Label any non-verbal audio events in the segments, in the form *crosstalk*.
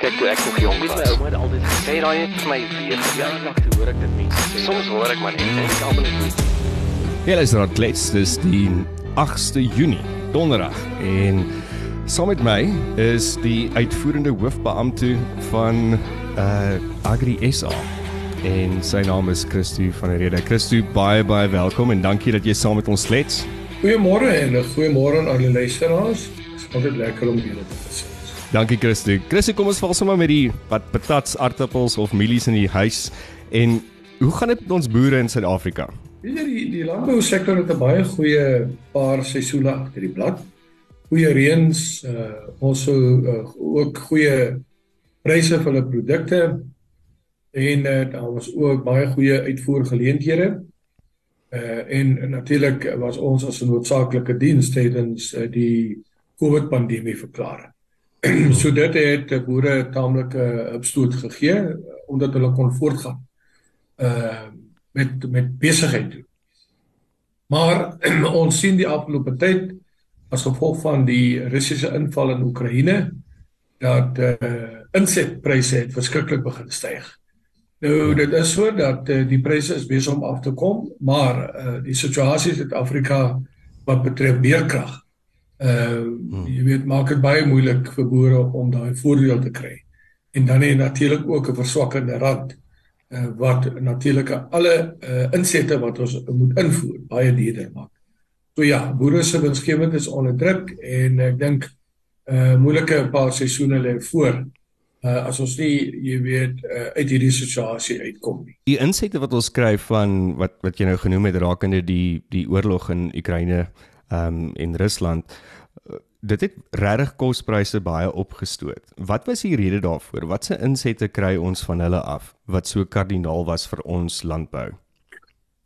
Kyk toe ek nog jonk was, my ouma het altyd gesê daai het vir my weer verjaardag toe hoor ek dit mense. Soms hoor ek maar net en ek almal net. Ja, dis reg klets, dis die 8ste Junie, donderdag en saam met my is die uitvoerende hoofbeampte van uh Agri SA en sy naam is Christo van der Rede. Christo, baie baie welkom en dankie dat jy saam met ons klets. Goeiemôre en 'n goeiemôre aan al die luisteraars. Dit is altyd lekker om julle te sien. Dankie Christo. Christo, kom ons val sommer met die wat patats, aardappels of mielies in die huis en hoe gaan dit met ons boere in Suid-Afrika? Jy die die landbousektor het 'n baie goeie paar seisoene agter die blad. Goeie reëns, uh ons sou uh, ook goeie pryse vir hulle produkte en uh, daar was ook baie goeie uitvoergeleenthede. Uh en natuurlik was ons as 'n noodsaaklike diens tydens uh, die COVID-pandemie verklaar. *clears throat* so dit het boere taamlik 'n uh, opstoot gegee omdat hulle kon voortgaan. Uh met met besigheid doen. Maar *clears throat* ons sien die afgelope tyd as gevolg van die Russiese inval in Oekraïne dat uh insetpryse het verskriklik begin styg. Nou dit is so dat uh, die pryse is besig om af te kom, maar uh, die situasie in Suid-Afrika wat betref beerkrag, uh jy weet maak dit baie moeilik vir boere om daai voordeel te kry. En dan het natuurlik ook 'n verswakkende rand uh, wat natuurlik alle uh, insette wat ons moet invoer baie duurder maak. So ja, boere se winsgewend is onder druk en ek dink uh, moeilike paar seisoene lê voor uh, as ons nie jy weet uh, uit hierdie situasie uitkom nie. Die insette wat ons kry van wat wat jy nou genoem het rakende die die oorlog in Oekraïne ehm um, en Rusland dit het regtig kospryse baie opgestoot. Wat was die rede daarvoor? Watse insette kry ons van hulle af wat so kardinaal was vir ons landbou?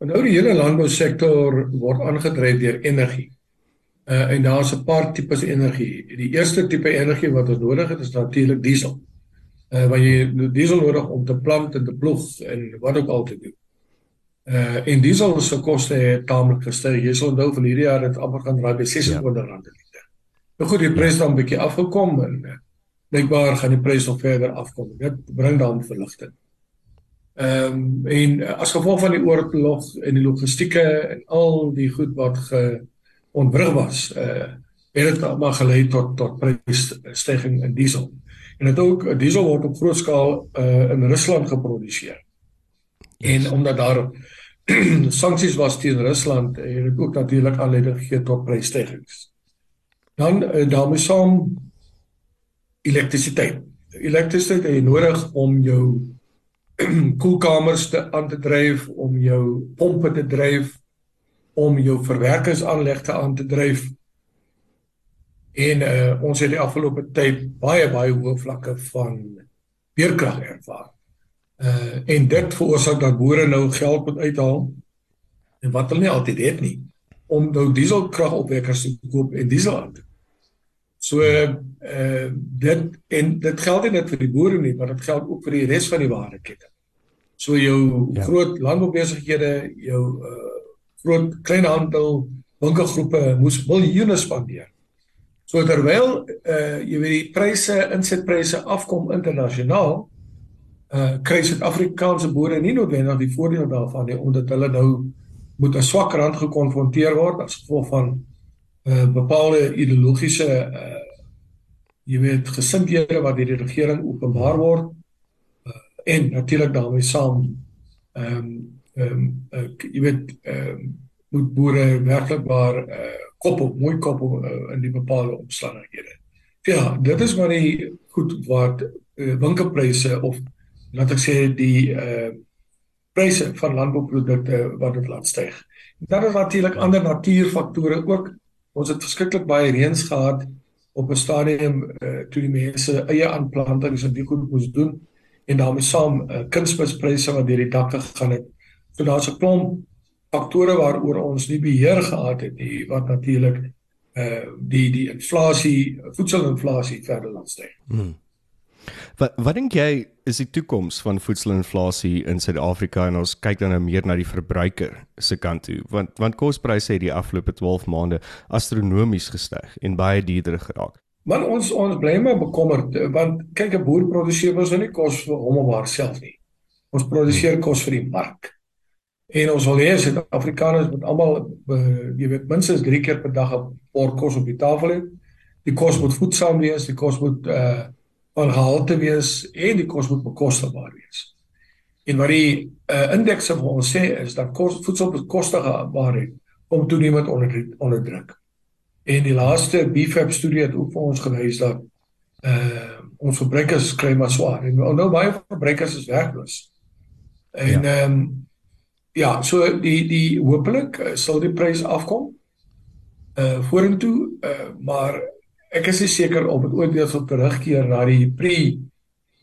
Nou die hele landbousektor word aangedryf deur energie. Uh, en daar's 'n paar tipes energie. Die eerste tipe energie wat ons nodig het is natuurlik diesel uh, wat jy diesel nodig om te plant en te ploeg en wat ook al te doen. Uh en diesel se koste het taamlik gestyg. Jy sal onthou van hierdie jaar het amper gaan raai by 26 ja. liter. Nou goed, die prys dan 'n bietjie afgekom en uh, blykbaar gaan die prys nog verder afkom. Dit bring dan verligting. Ehm um, en uh, as gevolg van die oorlog en die logistieke en al die goed wat ge ontwrig was, uh het dit maar gelei tot tot prysstygings in diesel en dit ook diesel word op groot skaal uh, in Rusland geproduseer. En omdat daar *clears throat* sanksies was teen Rusland, het dit ook natuurlik aanleiding gegee tot prysstygings. Dan uh, daarmee saam elektrisiteit. Elektrisiteit het jy nodig om jou *clears throat* koelkamers te aan te dryf, om jou pompe te dryf, om jou verwerkingsaanlegte aan te dryf En uh, ons het die afgelope tyd baie baie hoë vlakke van weerkrag ervaar. Uh en dit veroorsaak dat boere nou geld moet uithaal en wat hulle nie altyd het nie om nou dieselkragopwekkers te koop en diesel aan. So uh dit en dit geld nie net vir die boere nie, maar dit geld ook vir die res van die waardeketting. So jou ja. groot landboubesighede, jou uh groot kleinhandel, winkelgroepe moes miljoene spandeer So terwyl uh jy weet die pryse insetpryse afkom internasionaal uh kry Suid-Afrikaanse boere nie noodwendig die voordeel daarvan nie omdat hulle nou moet 'n swak rand gekonfronteer word as gevolg van uh bepaalde ideologiese uh jy weet gesindhede wat deur die regering openbaar word uh, en natuurlik daarmee saam ehm um, ehm um, uh, jy weet ehm um, moet boere werklik maar uh koppel, mooi koppel uh, in die bepaalde omstandighede. Ja, dit is maar die goed wat uh, winkelpryse of laat ek sê die uh pryse van landbouprodukte wat dit laat styg. Dan is natuurlik ander natuurfaktore ook. Ons het verskriklik baie reëns gehad op 'n stadium uh, toe die mense eie aanplantings en die goed moes doen en daarmee saam uh, kunsmispryse wat deur die dak gegaan het. So daar's 'n klomp faktore waaroor ons nie beheer gehad het nie wat natuurlik uh die die inflasie voedselinflasie verder laat styg. Hmm. Wat wat dink jy is die toekoms van voedselinflasie in Suid-Afrika en ons kyk dan nou meer na die verbruiker se kant toe want want kospryse het die afgelope 12 maande astronomies gestyg en baie duurder geraak. Maar ons ons bly maar bekommerd want kyk 'n boer produseer mos nou nie kos vir hom of haarself nie. Ons produseer kos vir die mark. En ons wil hê Suid-Afrikaners moet almal jy weet minstens 3 keer per dag 'n bord kos op die tafel hê. Die kos moet voedsaam wees, die kos moet uh van gehalte wees en die kos moet bekostigbaar wees. En wat die uh, indekse vir ons sê is dat kos voedselbekostigbaarheid kom toenemend onder onder druk. En die laaste BFAP studie het ook vir ons gewys dat uh ons verbruikers kry maar swaar en nou baie verbruikers is werkloos. En ja. ehm ja. um, ja, so die die hopelik uh, sal die prys afkom uh vorentoe uh maar ek is seker of dit ooit weer sal terugkeer na die pre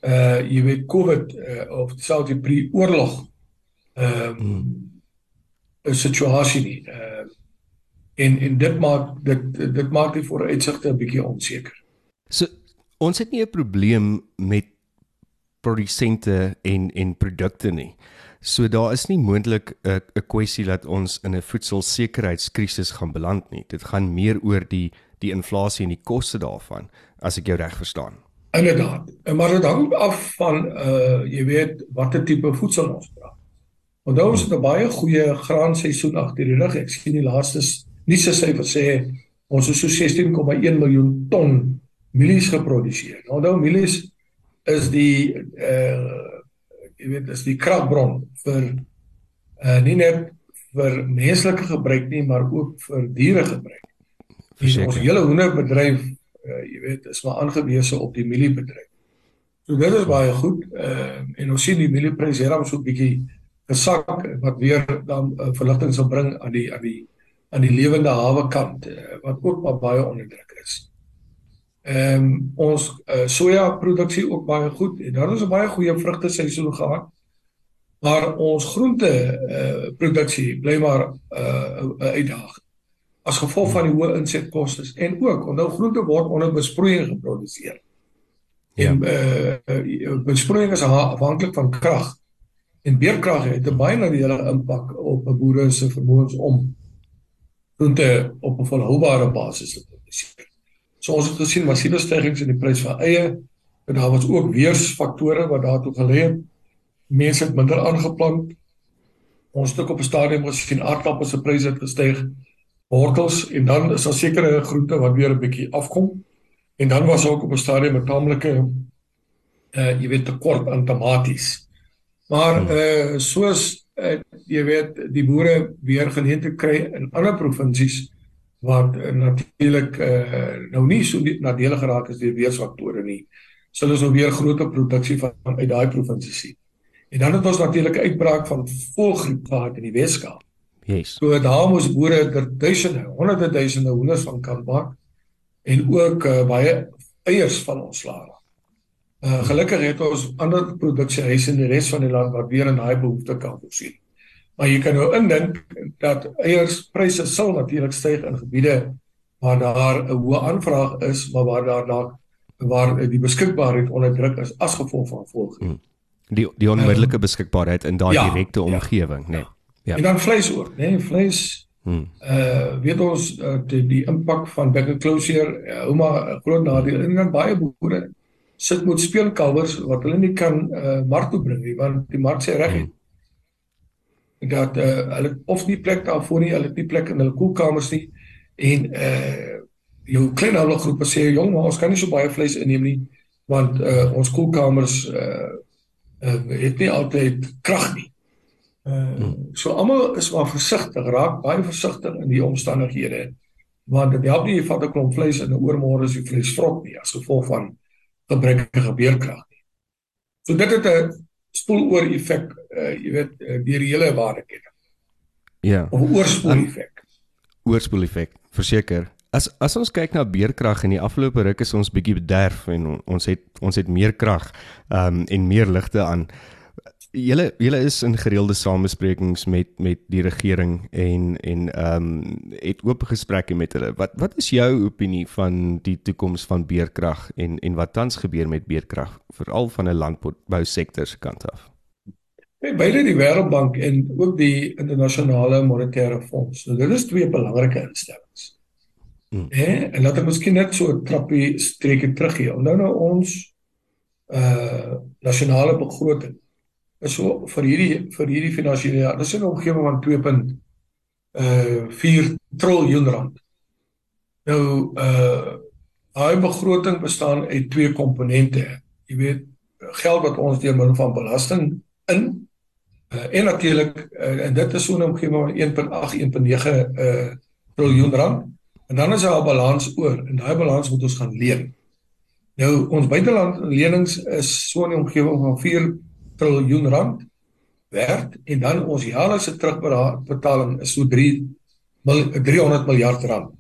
uh jy weet COVID uh, of selfs die pre-oorlog ehm um, hmm. situasie nie. Uh en en dit maak dit dit maak die vooruitsigte 'n bietjie onseker. So ons het nie 'n probleem met produsente en en produkte nie. So daar is nie moontlik 'n 'n kwessie dat ons in 'n voedselsekerheidskrisis gaan beland nie. Dit gaan meer oor die die inflasie en die koste daarvan as ek jou reg verstaan. Inderdaad. Maar dit hang af van uh jy weet watter tipe voedsel ons praat. Onthou ons het 'n baie goeie graanseisoen agter die rug. Ek sien die laaste nie se syfer sê ons het so 16,1 miljoen ton mielies geproduseer. Nou, onthou mielies is die uh jy weet is die kragbron vir uh nie net vir menslike gebruik nie, maar ook vir diere gebruik. Verseker. Ons hele hoenderbedryf uh jy weet is maar aangewese op die mieliebedryf. So dit is baie goed. Uh en ons sien die mieliepryse hier so 'n bietjie gesak wat weer dan uh, verligting sal bring aan die aan die aan die lewende hawe kant uh, wat ook maar baie onderdruk is. Ehm um, ons uh, soja produksie ook baie goed en daar is 'n baie goeie vrugte seisoen gehad. Maar ons groente uh, produksie bly maar 'n uh, uitdaging as gevolg van die hoë insetkoste en ook onthou groente word onder besproeiing geproduseer. Ja. En uh, uh besproeiing is afhanklik van krag. En beerkrag het 'n baie nadelige impak op 'n boere se vermoëns om groente op 'n volhoubare basis te produseer. So ons het gesien massiewe stygings in die prys van eie en daar was ook weersfaktore wat daartoe gelei het. Mense het minder aangeplant. Ons het ook op 'n stadium gesien aardappels se pryse het gestyg wortels en dan is daar sekere groente wat weer 'n bietjie afkom. En dan was ook op 'n stadium 'n taamlike uh jy weet tekort aan tomaties. Maar uh soos uh, jy weet die boere weer geleentheid kry in ander provinsies wat uh, natuurlik uh nou nie so nadelig geraak is deur weerfaktore nie. Sal ons nou weer groter produksie van uit daai provinsies sien. En dan het ons natuurlik 'n uitbraak van volgriep gehad in die Weskaap. Yes. So daar moes boere er duisende, honderde duisende hoenders van kan maak en ook uh, baie eiers van ontslae. Uh gelukkig het ons ander produksiehuise in die res van die land wat weer in daai behoefte kan voorsien. Maar jy kan nou indink dat eierspryse sal natuurlik styg in gebiede waar daar 'n hoë aanvraag is, maar waar daar dalk waar die beskikbaarheid onder druk is as gevolg van volging. Hmm. Die die onmiddellike um, beskikbaarheid in daai ja, direkte omgewing, ja, nee. Ja. Ja. En dan vleis ook, né? Nee? Vleis. Hmm. Uh weet ons uh, die, die impak van bigger closure, uh, hoe maar groot nadeel en dan baie boere sit met speelkalwers wat hulle nie kan uh mark toe bring nie want die mark sê reg. Hmm. Dat uh hulle of nie plek daarvoor nie, hulle het nie plek in hulle koelkamers nie en uh jou klein ouer groepe sê jong, maar ons kan nie so baie vleis inneem nie want uh ons koelkamers uh, uh het nie altyd krag nie. Uh, so almal is maar versigtig, raak baie versigtig in die omstandighede. Want dit help nie jy vat 'n klomp vleis en oormôre is die vleis vrot nie as gevolg van gebrekkige beerkrag nie. So dit het 'n spoeloor effek, uh, jy weet, uh, deur die hele waardeketting. Ja. Of oorspoel effek. Oorspoel effek, verseker. As as ons kyk na beerkrag in die afgelope ruk is ons bietjie bederf en ons het ons het meer krag um en meer ligte aan julle julle is in gereelde samesprekings met met die regering en en ehm um, het oop gesprekke met hulle. Wat wat is jou opinie van die toekoms van beerkrag en en wat tans gebeur met beerkrag veral van 'n landbou sektor se kant af? Hey, beide die Wêreldbank en ook die internasionale monetaire fonds. Nou dit is twee belangrike instellings. Mm. Eh, en laat ek miskien net so 'n trappie streekie teruggee. Onthou nou ons uh nasionale begroting is so vir hierdie vir hierdie finansiële jaar. Dis 'n omgewing van 2. uh 4 trilljoen rand. Nou uh daai begroting bestaan uit twee komponente. Jy weet geld wat ons deur middel van belasting in uh, en natuurlik uh, en dit is so 'n omgewing van 1.8 1.9 uh trilljoen rand en dan is daar 'n balans oor en daai balans moet ons gaan leen. Nou ons buiteland lenings is so 'n omgewing van 4 trilljoen rand werd en dan ons jaarlikse terugbetaling is so 3 300 miljard rand.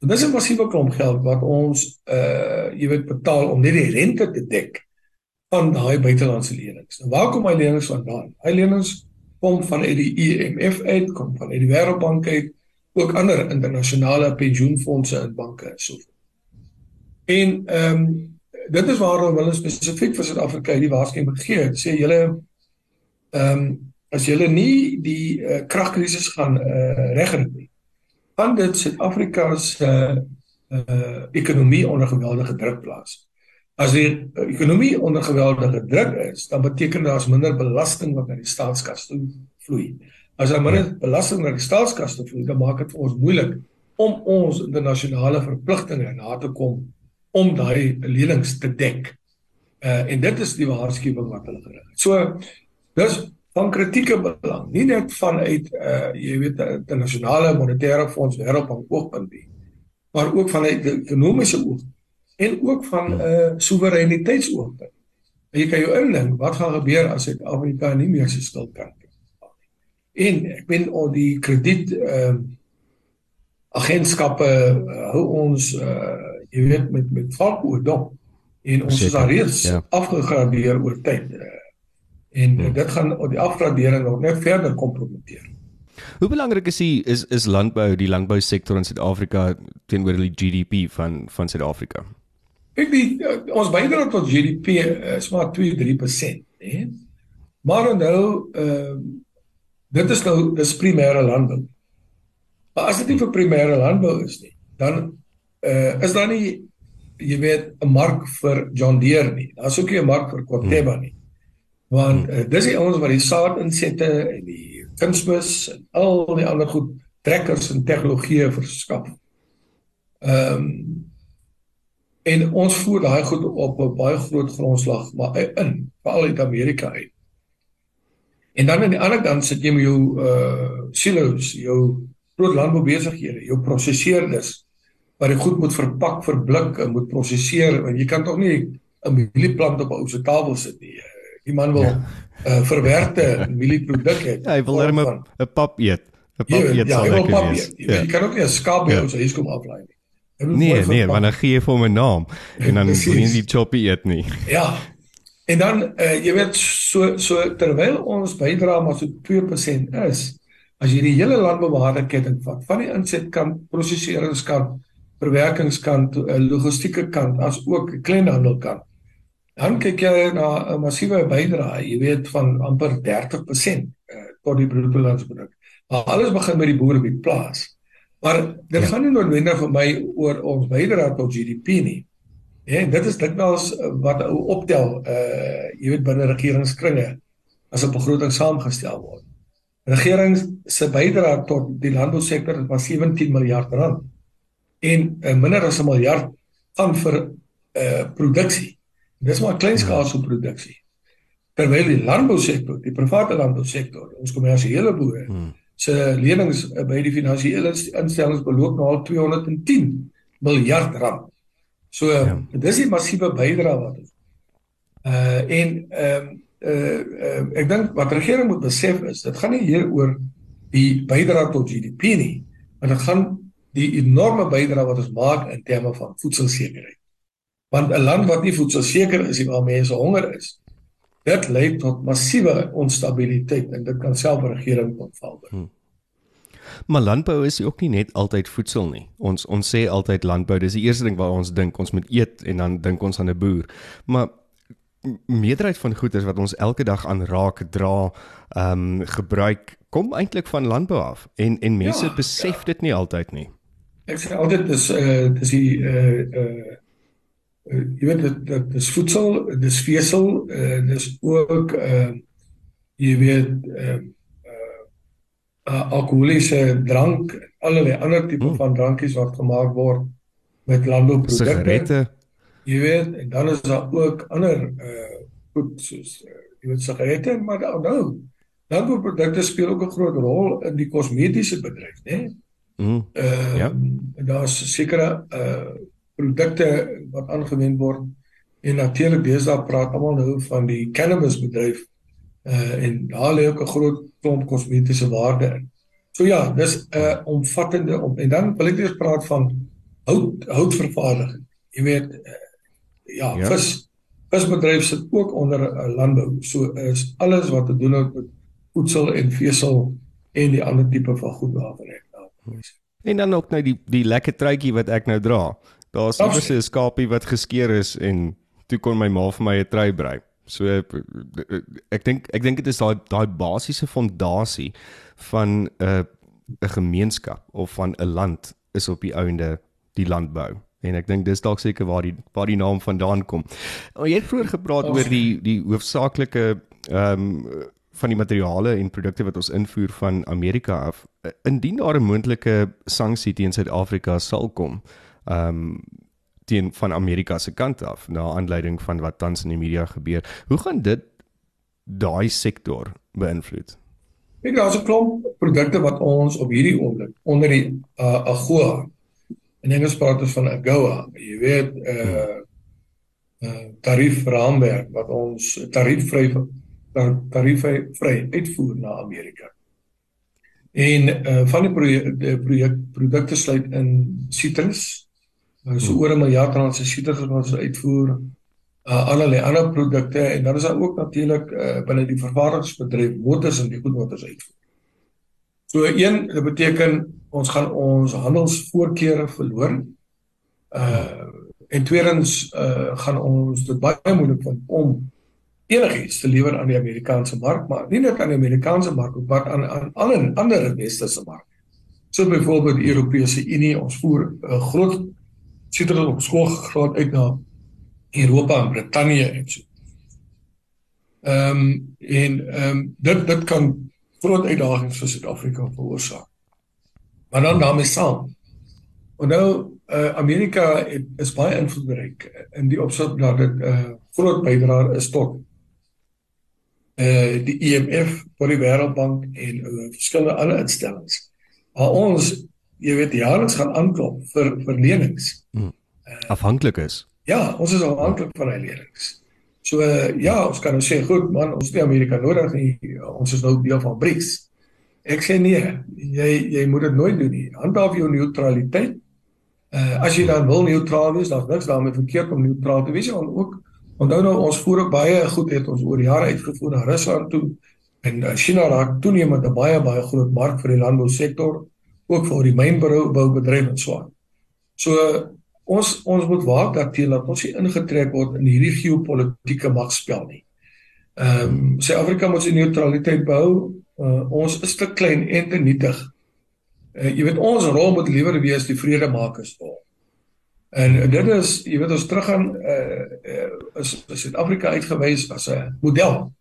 En dis 'n massiewe klomp geld wat ons uh jy weet betaal om net die rente te dek van daai buitelandse lenings. Nou waar kom hy lenings vandaan? Hy lenings kom van uit die IMF e uit, kom van uit die Wêreldbank uit, ook ander internasionale pensioenfonde en banke en so. En ehm um, dit is waarom hulle spesifiek vir Suid-Afrika hierdie waarskuwing gee. Sê julle ehm um, as julle nie die uh, kragkrisis gaan uh, regkry nie, gaan dit Suid-Afrika se uh, uh, ekonomie onder geweldige druk plaas. As die ekonomie onder geweldige druk is, dan beteken dit daar's minder belasting wat na die staatskas toe vloei. As daar minder belasting na die staatskas toe vloei, dan maak dit vir ons moeilik om ons internasionale verpligtinge na te kom om daai lenings te dek. Uh en dit is die waarskuwing wat hulle gerig het. So dis van kritieke belang, nie net vanuit uh jy weet internasionale monetaire fonds wêreldbank oogpunt nie, maar ook vanuit die ekonomiese oogpunt en ook van 'n uh, soewereiniteitsoogpunt. Jy kan jou indink wat gaan gebeur as Suid-Afrika nie meer sy skuld kan betaal nie. En ek ben al die krediet ehm uh, agentskappe uh, hou ons uh, jy weet met met valk oor dop en ons Zeker, is al reeds ja. afgegradeer oor tyd. En hmm. dit gaan die afgradering nog net verder kompromiteer. Hoe belangrik is die is is landbou die landbousektor in Suid-Afrika teenoor die GDP van van Suid-Afrika? Ek uh, ons bydra tot GDP uh, is maar 2-3%, hè. Maar nou ehm uh, dit is nou dis primêre landbou. Maar as dit nie vir primêre landbou is nie, dan uh, is daar nie jy weet 'n mark vir John Deere nie. Daar's ook nie 'n mark vir Corteva nie. Want uh, dis die ouens wat die saad insette en die kunsmis en al die ander goed trekkers en tegnologieë verskaf. Ehm um, en ons voer daai goed op 'n baie groot grondslag maar in veral uit Amerika uit. En dan aan die ander kant sit jy met jou uh silos, jou groot landboubesighede, jou prosesseerders wat die goed moet verpak, verblik en moet prosesseer want jy kan tog nie 'n mielieplant op 'n ou se tafel sit nie. Die man wil ja. uh verwerkte mielieproduk hê. Ja, hy wil net 'n pap eet. 'n Pap eet ja, sal lekker wees. Jy, ja. jy kan ook nie 'n skaap by ja. ons huis kom aflaai nie. Nee, nee, want dan gee jy vir my naam *laughs* en dan wil jy nie choppy eet nie. Ja. En dan uh, jy weet so so terwyl ons bydra maar so 2% is, as jy die hele landbouwaardeketting vat, van die insetkant, prosesseringskant, verwerkingskant, uh, logistieke kant, as ook kleinhandelkant, dan kyk jy na 'n massiewe bydra, jy weet van amper 30% uh, tot die bruto landsprodukt. Maar alles begin by die boere op die plaas. Maar dit ja. gaan nie noodwendig vir my oor ons bydra tot GDP nie. Ja, dit is dikwels eh, wat ou optel uh jy weet binne regeringskringe as 'n begroting saamgestel word. Regering se bydra tot die landbousektor was 17 miljard rand en uh, minder as 'n miljard gaan vir uh produksie. Dis maar kleinskaalse ja. produksie. Terwyl die landbousektor, die private landbousektor, ons kommersiële boere hmm se lenings eh, by die finansiële instellings beloop nou al 210 miljard rand. So ja. dis 'n massiewe bydrae wat ons uh en ehm uh, uh, uh ek dink wat regering moet besef is dit gaan nie hier oor die bydrae tot GDP nie, maar dit gaan die enorme bydrae wat ons maak in terme van voedselsekerheid. Want 'n land wat nie voedselseker is nie, waar mense honger is, dit lei tot massiewe onstabiliteit en dit kan self 'n regering ontval. Hmm. Maar landbou is ook nie net altyd voedsel nie. Ons ons sê altyd landbou, dis die eerste ding waar ons dink ons moet eet en dan dink ons aan 'n boer. Maar meerderheid van goeder wat ons elke dag aan raak dra, ehm um, gebruik kom eintlik van landbou af en en mense ja, besef ja. dit nie altyd nie. Ek sê altyd dis uh dis die uh uh jy weet dit dit dis voedsel, dis vesel, uh dis ook uh jy weet uh uh alkoholiese drank, allerlei ander tipe hmm. van drankies wat gemaak word met landbouprodukte. Sigarette. Jy weet, en dan is daar ook ander uh goed soos uh, jy weet sigarette, maar nou landbouprodukte speel ook 'n groot rol in die kosmetiese bedryf, né? Nee? Mm. Uh ja. Daar's sekere uh produkte wat aangewend word en natuurlik deesdae praat almal nou van die cannabisbedryf uh en daar lê ook 'n groot klomp kosmetiese waarde in. So ja, dis 'n uh, omvattende om en dan wil ek eers praat van hout houtvervaardiging. Jy weet uh, ja, ja, vis visbedryf sit ook onder uh, landbou. So is alles wat te doen het met voedsel en vesel en die ander tipe van goed daarvan nou. En dan ook nou die die lekker truitjie wat ek nou dra. Daar's iewers 'n skapie wat geskeer is en toe kon my ma vir my 'n trui brei. So ek dink ek dink dit is daai daai basiese fondasie van 'n uh, 'n gemeenskap of van 'n land is op die ouende die landbou. En ek dink dis dalk seker waar die waar die naam vandaan kom. Oh, jy het vroeër gepraat oor die die hoofsaaklike ehm um, van die materiale en produkte wat ons invoer van Amerika af. Indien daar 'n moontlike sanksie teen Suid-Afrika sal kom, ehm um, teen van Amerika se kant af na aanleiding van wat tans in die media gebeur, hoe gaan dit daai sektor beïnvloed? Ek daar's 'n klomp produkte wat ons op hierdie oomblik onder die uh, AGOA in Engels praat ons van AGOA, jy weet uh, uh, tariefraamwerk wat ons tariefvry tariewe vry uitvoer na Amerika. En uh van die projek projek produkte sluit in sitrus. Uh, so hmm. oor 'n miljard rand se sitrus wat ons uitvoer. Uh allerlei ander produkte en dan is daar ook natuurlik uh binne die vervaardigingsbedryf motors en die goed wat ons uitvoer. So een, dit beteken ons gaan ons handelsvoorkeure verloor. Uh en tweedens uh gaan ons dit baie moeilik vind om enigiets te lewer aan die Amerikaanse mark, maar nie net aan die Amerikaanse mark, maar aan aan alle ander westerse marke. So byvoorbeeld die Europese Unie, ons voer 'n uh, groot sitrus op skool groot uit na Europa en Brittanje en so. Ehm um, en ehm um, dit dit kan groot uitdagings vir Suid-Afrika veroorsaak. Maar dan daarmee saam. En nou uh, Amerika het, is baie invloedryk in die opsig dat dit 'n uh, groot bydraer is tot uh die IMF, vir die Wêreldbank en uh, verskillende ander instellings. Maar ons, jy weet, jaarliks gaan aanklop vir vir lenings. Hmm. Uh, afhanklik is. Ja, ons is afhanklik van hy lenings. So uh, ja, ons kan nou sê goed man, ons het Amerika nodig nie. Ons is nou deel van BRICS. Ek sê nee, jy jy moet dit nooit doen nie. Handhaaf jou neutraliteit. Uh as jy dan wil neutraal wees, dan niks daarmee verkeerd om neutraal te wees, want ook Onthou nou ons voer ook baie goed het ons oor jare uitgevoer na Rusland toe en uh, China raak toenemend 'n baie baie groot mark vir die landbousektor ook vir die mynboubedryf en so aan. So ons ons moet waak daarteen dat ons nie ingetrek word in hierdie geopolitiese magspel nie. Ehm um, Suid-Afrika moet sy neutraliteit behou. Uh, ons is te klein en te nietig. Uh, jy weet ons rol moet liewer wees die vredemakers rol. En dit is, jy weet ons teruggaan eh uh, is Suid-Afrika uitgewys as 'n model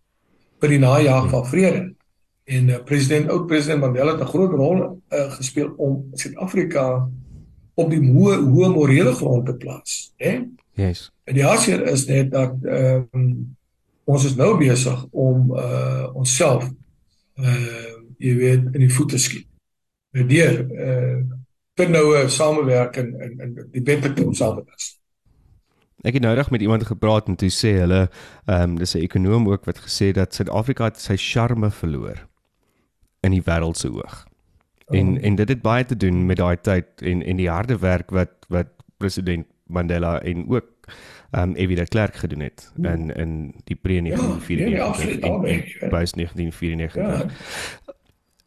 vir die najaag van vrede. En uh, president oud president Mandela het 'n groot rol uh, gespeel om Suid-Afrika op die hoë hoë morele grond te plaas, hè? Yes. En die hartseer is net dat ehm um, ons is nou besig om uh onsself uh jy weet in die voete skiet. Deur uh te noue samewerking in in die Bentekom samewerking. Ek het nou reg met iemand gepraat en toe sê hulle ehm um, dis 'n ekonom ook wat gesê dat Suid-Afrika sy charme verloor in die wêreld se oog. En oh. en dit het baie te doen met daai tyd en en die harde werk wat wat president Mandela en ook ehm um, Evie de Klerk gedoen het ja. in in die pre-1994 ja, nee, by 1994. Ja.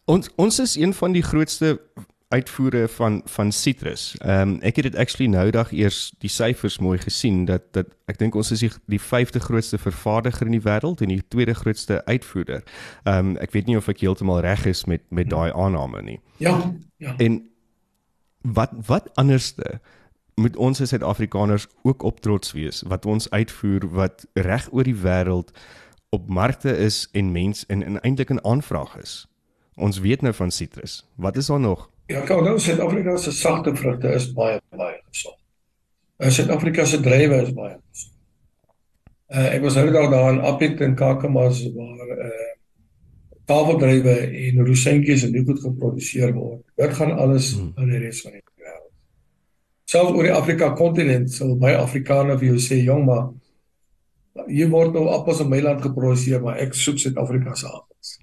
Ons ons is een van die grootste uitvoere van van sitrus. Ehm um, ek het dit actually nou dag eers die syfers mooi gesien dat dat ek dink ons is die, die 5de grootste vervaardiger in die wêreld en die tweede grootste uitvoerder. Ehm um, ek weet nie of ek heeltemal reg is met met daai aanname nie. Ja, ja. En wat wat anderste moet ons as Suid-Afrikaners ook op trots wees wat ons uitvoer wat reg oor die wêreld op markte is en mens en, en eintlik 'n aanvraag is. Ons weet nou van sitrus. Wat is daar nog? Ja, kan nou Suid-Afrika se sagte vrugte is baie baie gesond. Uh, Suid-Afrika se druiwe is baie gesond. Uh, ek was nou daar daar in Appington Kakamas waar uh tafeldrywe en rosientjies en goed geproduseer word. Dit gaan alles hmm. in die res van die wêreld. Selfs oor die Afrika kontinent sal baie Afrikaners vir jou sê, "Jong, maar hier word nou appels in my land geproduseer, maar ek soek Suid-Afrika se appels."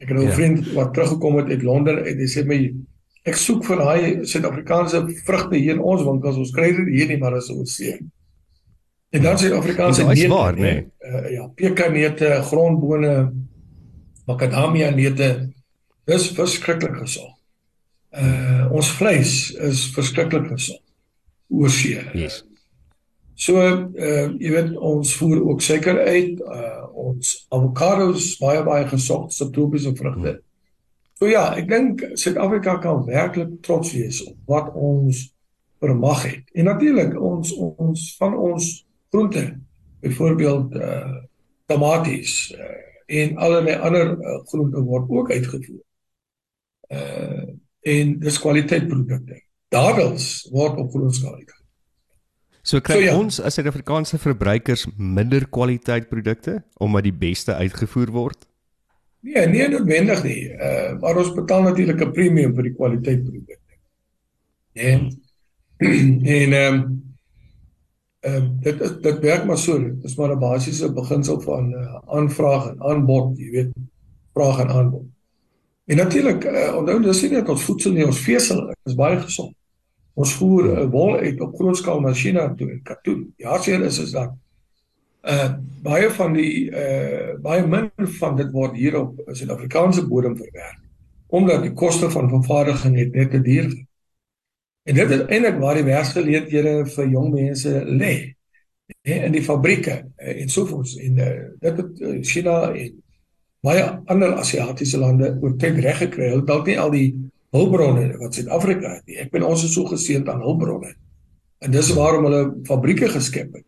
Ek het nou 'n ja. vriend wat teruggekom het uit Londen en hy sê my ek soek vir daai Suid-Afrikaanse vrugte hier in ons winkels. Ons kry dit hier nie, maar is oor see. En dan Suid-Afrikaanse neute, waar, nee. uh, ja, pekanneute, grondbone, makadamia neute. Dis verskriklik gesond. Uh ons vleis is verskriklik gesond. Oorsee. Yes. So uh jy weet ons voer ook suiker uit. Uh ons avokado's baie baie gesond, subtropiese vrugte. Hmm. So ja, ek dink Suid-Afrika kan werklik trots wees op wat ons vermag het. En natuurlik ons ons van ons groente, byvoorbeeld uh tomaties, uh en allerlei ander uh, groente word ook uitgevoer. Uh en dis kwaliteitprodukte. Dadels word op groot skaal uitgevoer. So kry so, ja. ons as Suid-Afrikaanse verbruikers minder kwaliteitprodukte omdat die beste uitgevoer word? Nee, nee noodwendig nie. Uh maar ons betaal natuurlik 'n premium vir die kwaliteitprodukte. *clears throat* En en ehm um, Ehm uh, dit is dit werk maar so. Dit is maar 'n basiese beginsel van uh, aanvraag en aanbod, jy weet, vraag en aanbod. En natuurlik, uh, onthou dis nie net ons voedsel nie, ons vesel is baie gesond. Ons voer uh, wol uit op groot skaal na China toe en katoen. Ja, seker is is dat uh baie van die uh baie min van dit word hier op Suid-Afrikaanse bodem verwerk omdat die koste van vervaardiging net net te duur is. En dit is eintlik waar die werksgeleenthede vir jong mense lê. In die fabrieke eh, en sovoorts en uh, dit het uh, China en baie ander Asiatiese lande oor tyd reg gekry. Hulle dalk nie al die hulpbronne wat Suid-Afrika het nie. Ek ben ons is so geseënd aan hulpbronne. En dis waarom hulle fabrieke geskep het.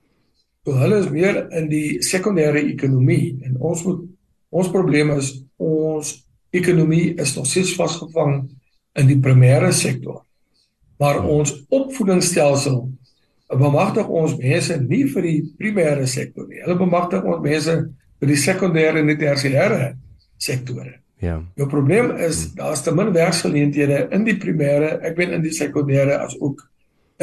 So hulle is meer in die sekondêre ekonomie en ons moet ons probleem is ons ekonomie is nog steeds vasgevang in die primêre sektor maar ons opvoedingsstelsel bemagtig ons mense nie vir die primêre sektor nie. Hulle bemagtig ons mense vir die sekondêre en die tersiêre sektore. Ja. Jou probleem is daar's te min werksgeleenthede in die primêre, ek ben in die sekondêre as ook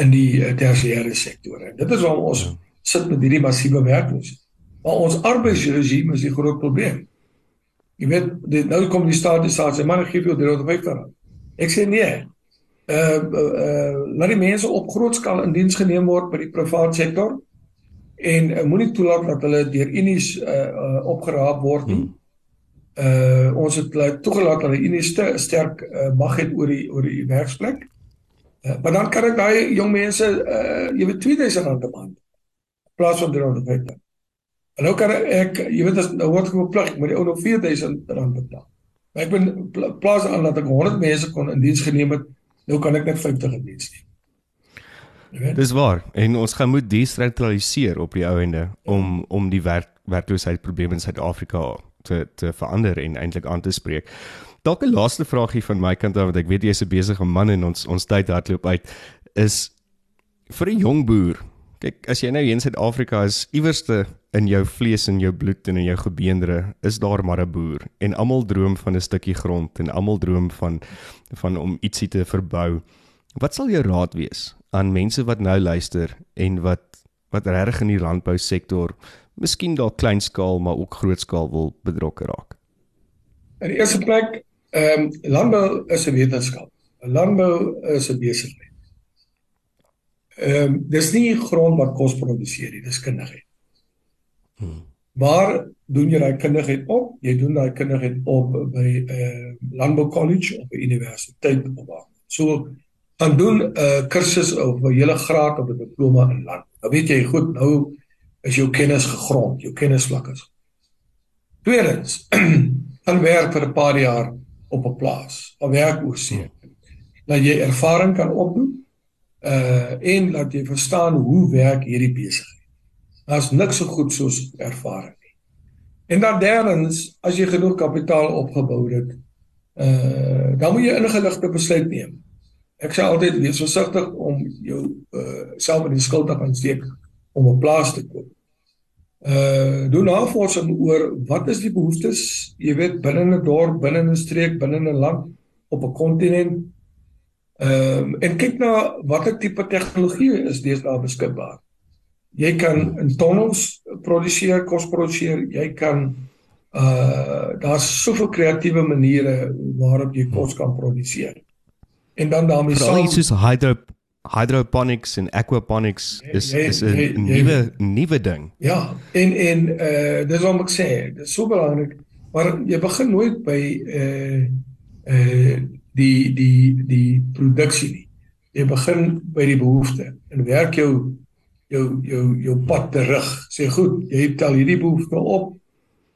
in die uh, tersiêre sektore. Dit is waarom ons ja. Sit met hierdie massiewe werkloosheid. Maar ons arbeidsregime is die groot probleem. Jy weet, dit nou kom die staat staat sê man gee vir jou 350 rand. Ek sê nee uh uh laat die mense op groot skaal in diens geneem word by die private sektor en uh, moenie toelaat dat hulle deur unies uh, uh opgeraap word nie. Uh ons het toegelaat dat die unies te sterk uh, mag het oor die oor die werksplek. Uh, maar dan kan ek daai jong mense uh jy weet 2000 rand 'n maand plaas van 350. En nou kan ek jy weet as nou word geplig met die ou nog 4000 rand betaal. Maar ek ben plaas aan dat ek 100 mense kon in diens geneem het Nou kan ek net 50 in diens neem. Dis waar en ons gaan moet desentraliseer op die ou ende om om die werk werkloosheidprobleme in Suid-Afrika te te verander en eintlik aan te spreek. Dalk 'n laaste vraagie van my kant af want ek weet jy is 'n besige man en ons ons tyd hardloop uit is vir 'n jong boer. Kyk, as jy nou hier in Suid-Afrika is, iewerste in jou vlees en jou bloed en in jou gebeendere is daar maar 'n boer en almal droom van 'n stukkie grond en almal droom van van om ietsie te verbou. Wat sal jou raad wees aan mense wat nou luister en wat wat regtig in die landbousektor, miskien dalk klein skaal maar ook groot skaal wil betrokke raak? In die eerste plek, ehm um, landbou is 'n wetenskap. Landbou is 'n besigheid. Ehm um, dis nie grond wat kos produseer nie, dis kundigheid. Hmm. Waar doen jy daai kundigheid op? Jy doen daai kundigheid op by 'n uh, eh, landbou college of 'n universiteit of waar. So dan doen 'n uh, kursus of 'n hele graad of 'n diploma in land. Nou weet jy goed, nou is jou kennis gegrond, jou kennisvlak is. Tweedens, *clears throat* dan werk vir 'n paar jaar op 'n plaas, of werk oor see. dat jy ervaring kan opdoen uh en dat jy verstaan hoe werk hierdie besigheid. Daar's niks so goed soos ervaring nie. En dan derdens, as jy genoeg kapitaal opgebou het, uh dan moet jy ingeligte besluit neem. Ek sê altyd wees versigtig om jou uh self in die skuld te gaan steek om 'n plaas te koop. Uh doen navorsing oor wat is die behoeftes, jy weet binne 'n dorp, binne 'n streek, binne 'n land, op 'n kontinent. Ehm um, en kyk na watter tipe tegnologie is deesdae beskikbaar. Jy kan in tonnels produseer, kos produseer, jy kan uh daar's soveel kreatiewe maniere waarop jy kos kan produseer. En dan daarmee saam iets soos hydro hydroponics en aquaponics is jy, is 'n nuwe nuwe ding. Ja, en en uh dis wat ek sê, dit is so belangrik, maar jy begin nooit by uh uh die die die produksie nie. Jy begin by die behoefte en werk jou jou jou jou pad terug. Sê goed, jy tel hierdie behoefte op.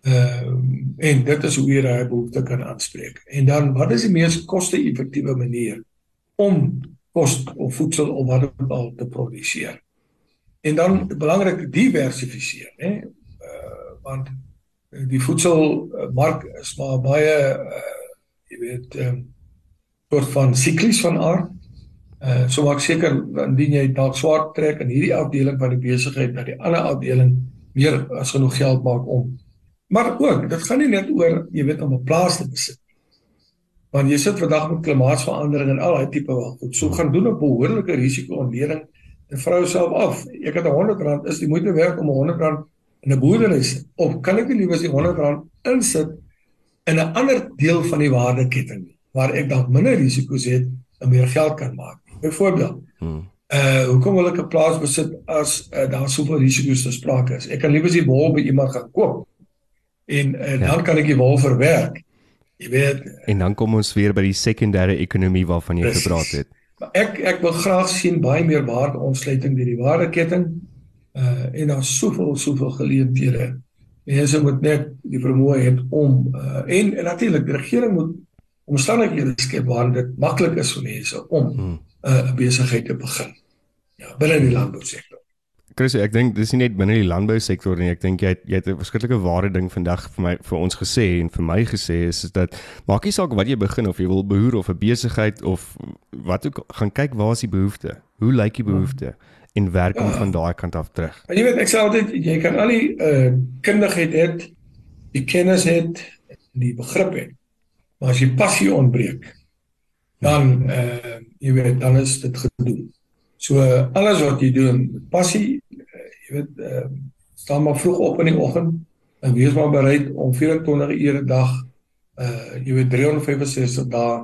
Ehm uh, en dit is hoe jy daai behoefte kan aanspreek. En dan wat is die mees koste-effektiewe manier om kos of voedsel of wat ook al te produseer? En dan belangrik diversifiseer, hè? Uh want die voedselmark is maar baie uh jy weet ehm um, soort van siklies van aard. Uh so maak seker indien jy dalk swart trek in hierdie afdeling van die besigheid dat die ander afdeling meer as genoeg geld maak om. Maar ook, dit gaan nie net oor jy weet om 'n plaas te besit. Want jy sit vandag met klimaatsverandering en al daai tipe van goed. So gaan doen 'n behoorlike risiko-ontleding en vrou self af. Ek het 'n R100 is die moeite werd om 'n R100 in 'n boerdery of kan ek nie liewer die R100 insit in 'n ander deel van die waardeketting waar ek dalk minder risiko's het en meer geld kan maak. Byvoorbeeld. Hmm. Uh hoekom wil ek 'n plaas besit as uh, daar soveel risiko's te sprake is? Ek kan liewer die wol by iemand gaan koop. En uh, ja. dan kan ek die wol verwerk. Jy weet. En dan kom ons weer by die sekondêre ekonomie waarvan jy precies. gepraat het. Ek ek wil graag sien baie meer waarde ontsluiting deur die waardeketting. Uh en daar's soveel soveel geleenthede mense moet net die vermoë hê om uh, en, en natuurlik die regering moet omstandighede skep waar dit maklik is vir mense om hmm. uh, 'n uh, besigheid te begin. Ja, binne die landbousektor. Chris, ek dink dis nie net binne die landbousektor nie. Ek dink jy het, jy het 'n verskriklike ware ding vandag vir my vir ons gesê en vir my gesê is, is dat maak nie saak wat jy begin of jy wil behoor of 'n besigheid of wat ook gaan kyk waar is die behoefte? Hoe lyk die behoefte? Hmm en werk om ja. van daai kant af terug. En jy weet ek sê altyd jy kan al die uh kundigheid het, die kennis het, die begrip het. Maar as jy passie ontbreek, dan uh jy weet dan is dit gedoen. So alles wat jy doen, passie, uh, jy weet uh staan maar vroeg op in die oggend en wees maar bereid om 24 ure 'n dag uh jy weet 365 dae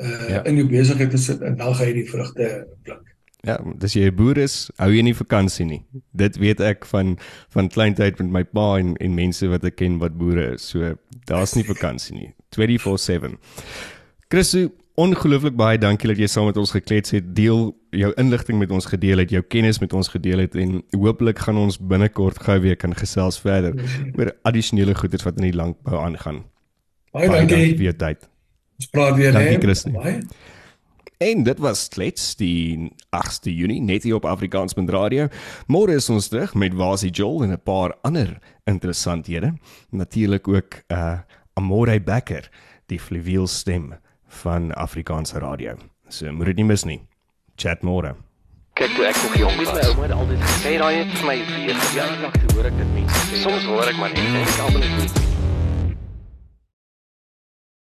uh ja. in jou besigheid te sit en dan gaan jy die vrugte pluk. Ja, dis jy 'n boer is, hou jy nie vakansie nie. Dit weet ek van van kleintyd met my pa en en mense wat ek ken wat boere is. So daar's nie vakansie nie. 24/7. Christo, ongelooflik baie dankie dat jy saam met ons geklets het, deel jou inligting met ons gedeel het, jou kennis met ons gedeel het en hooplik gaan ons binnekort gou weer kan gesels verder oor addisionele goederes wat in die landbou aangaan. Baie, baie dankie vir jou tyd. Ons praat weer dankie, Christo. Baie. En dit was klets die 8de Junie net hier op Afrikaans met radio. Môre is ons terug met Wasie Joel en 'n paar ander interessanthede. Natuurlik ook uh Amore Becker, die fluweel stem van Afrikaanse radio. So moet dit nie mis nie. Chat môre. Kyk toe ek nog jong was, my ouma altyd gesê raai het vir my vir jaar lank hoor ek dit mense. Soms hoor ek maar net en ek almal net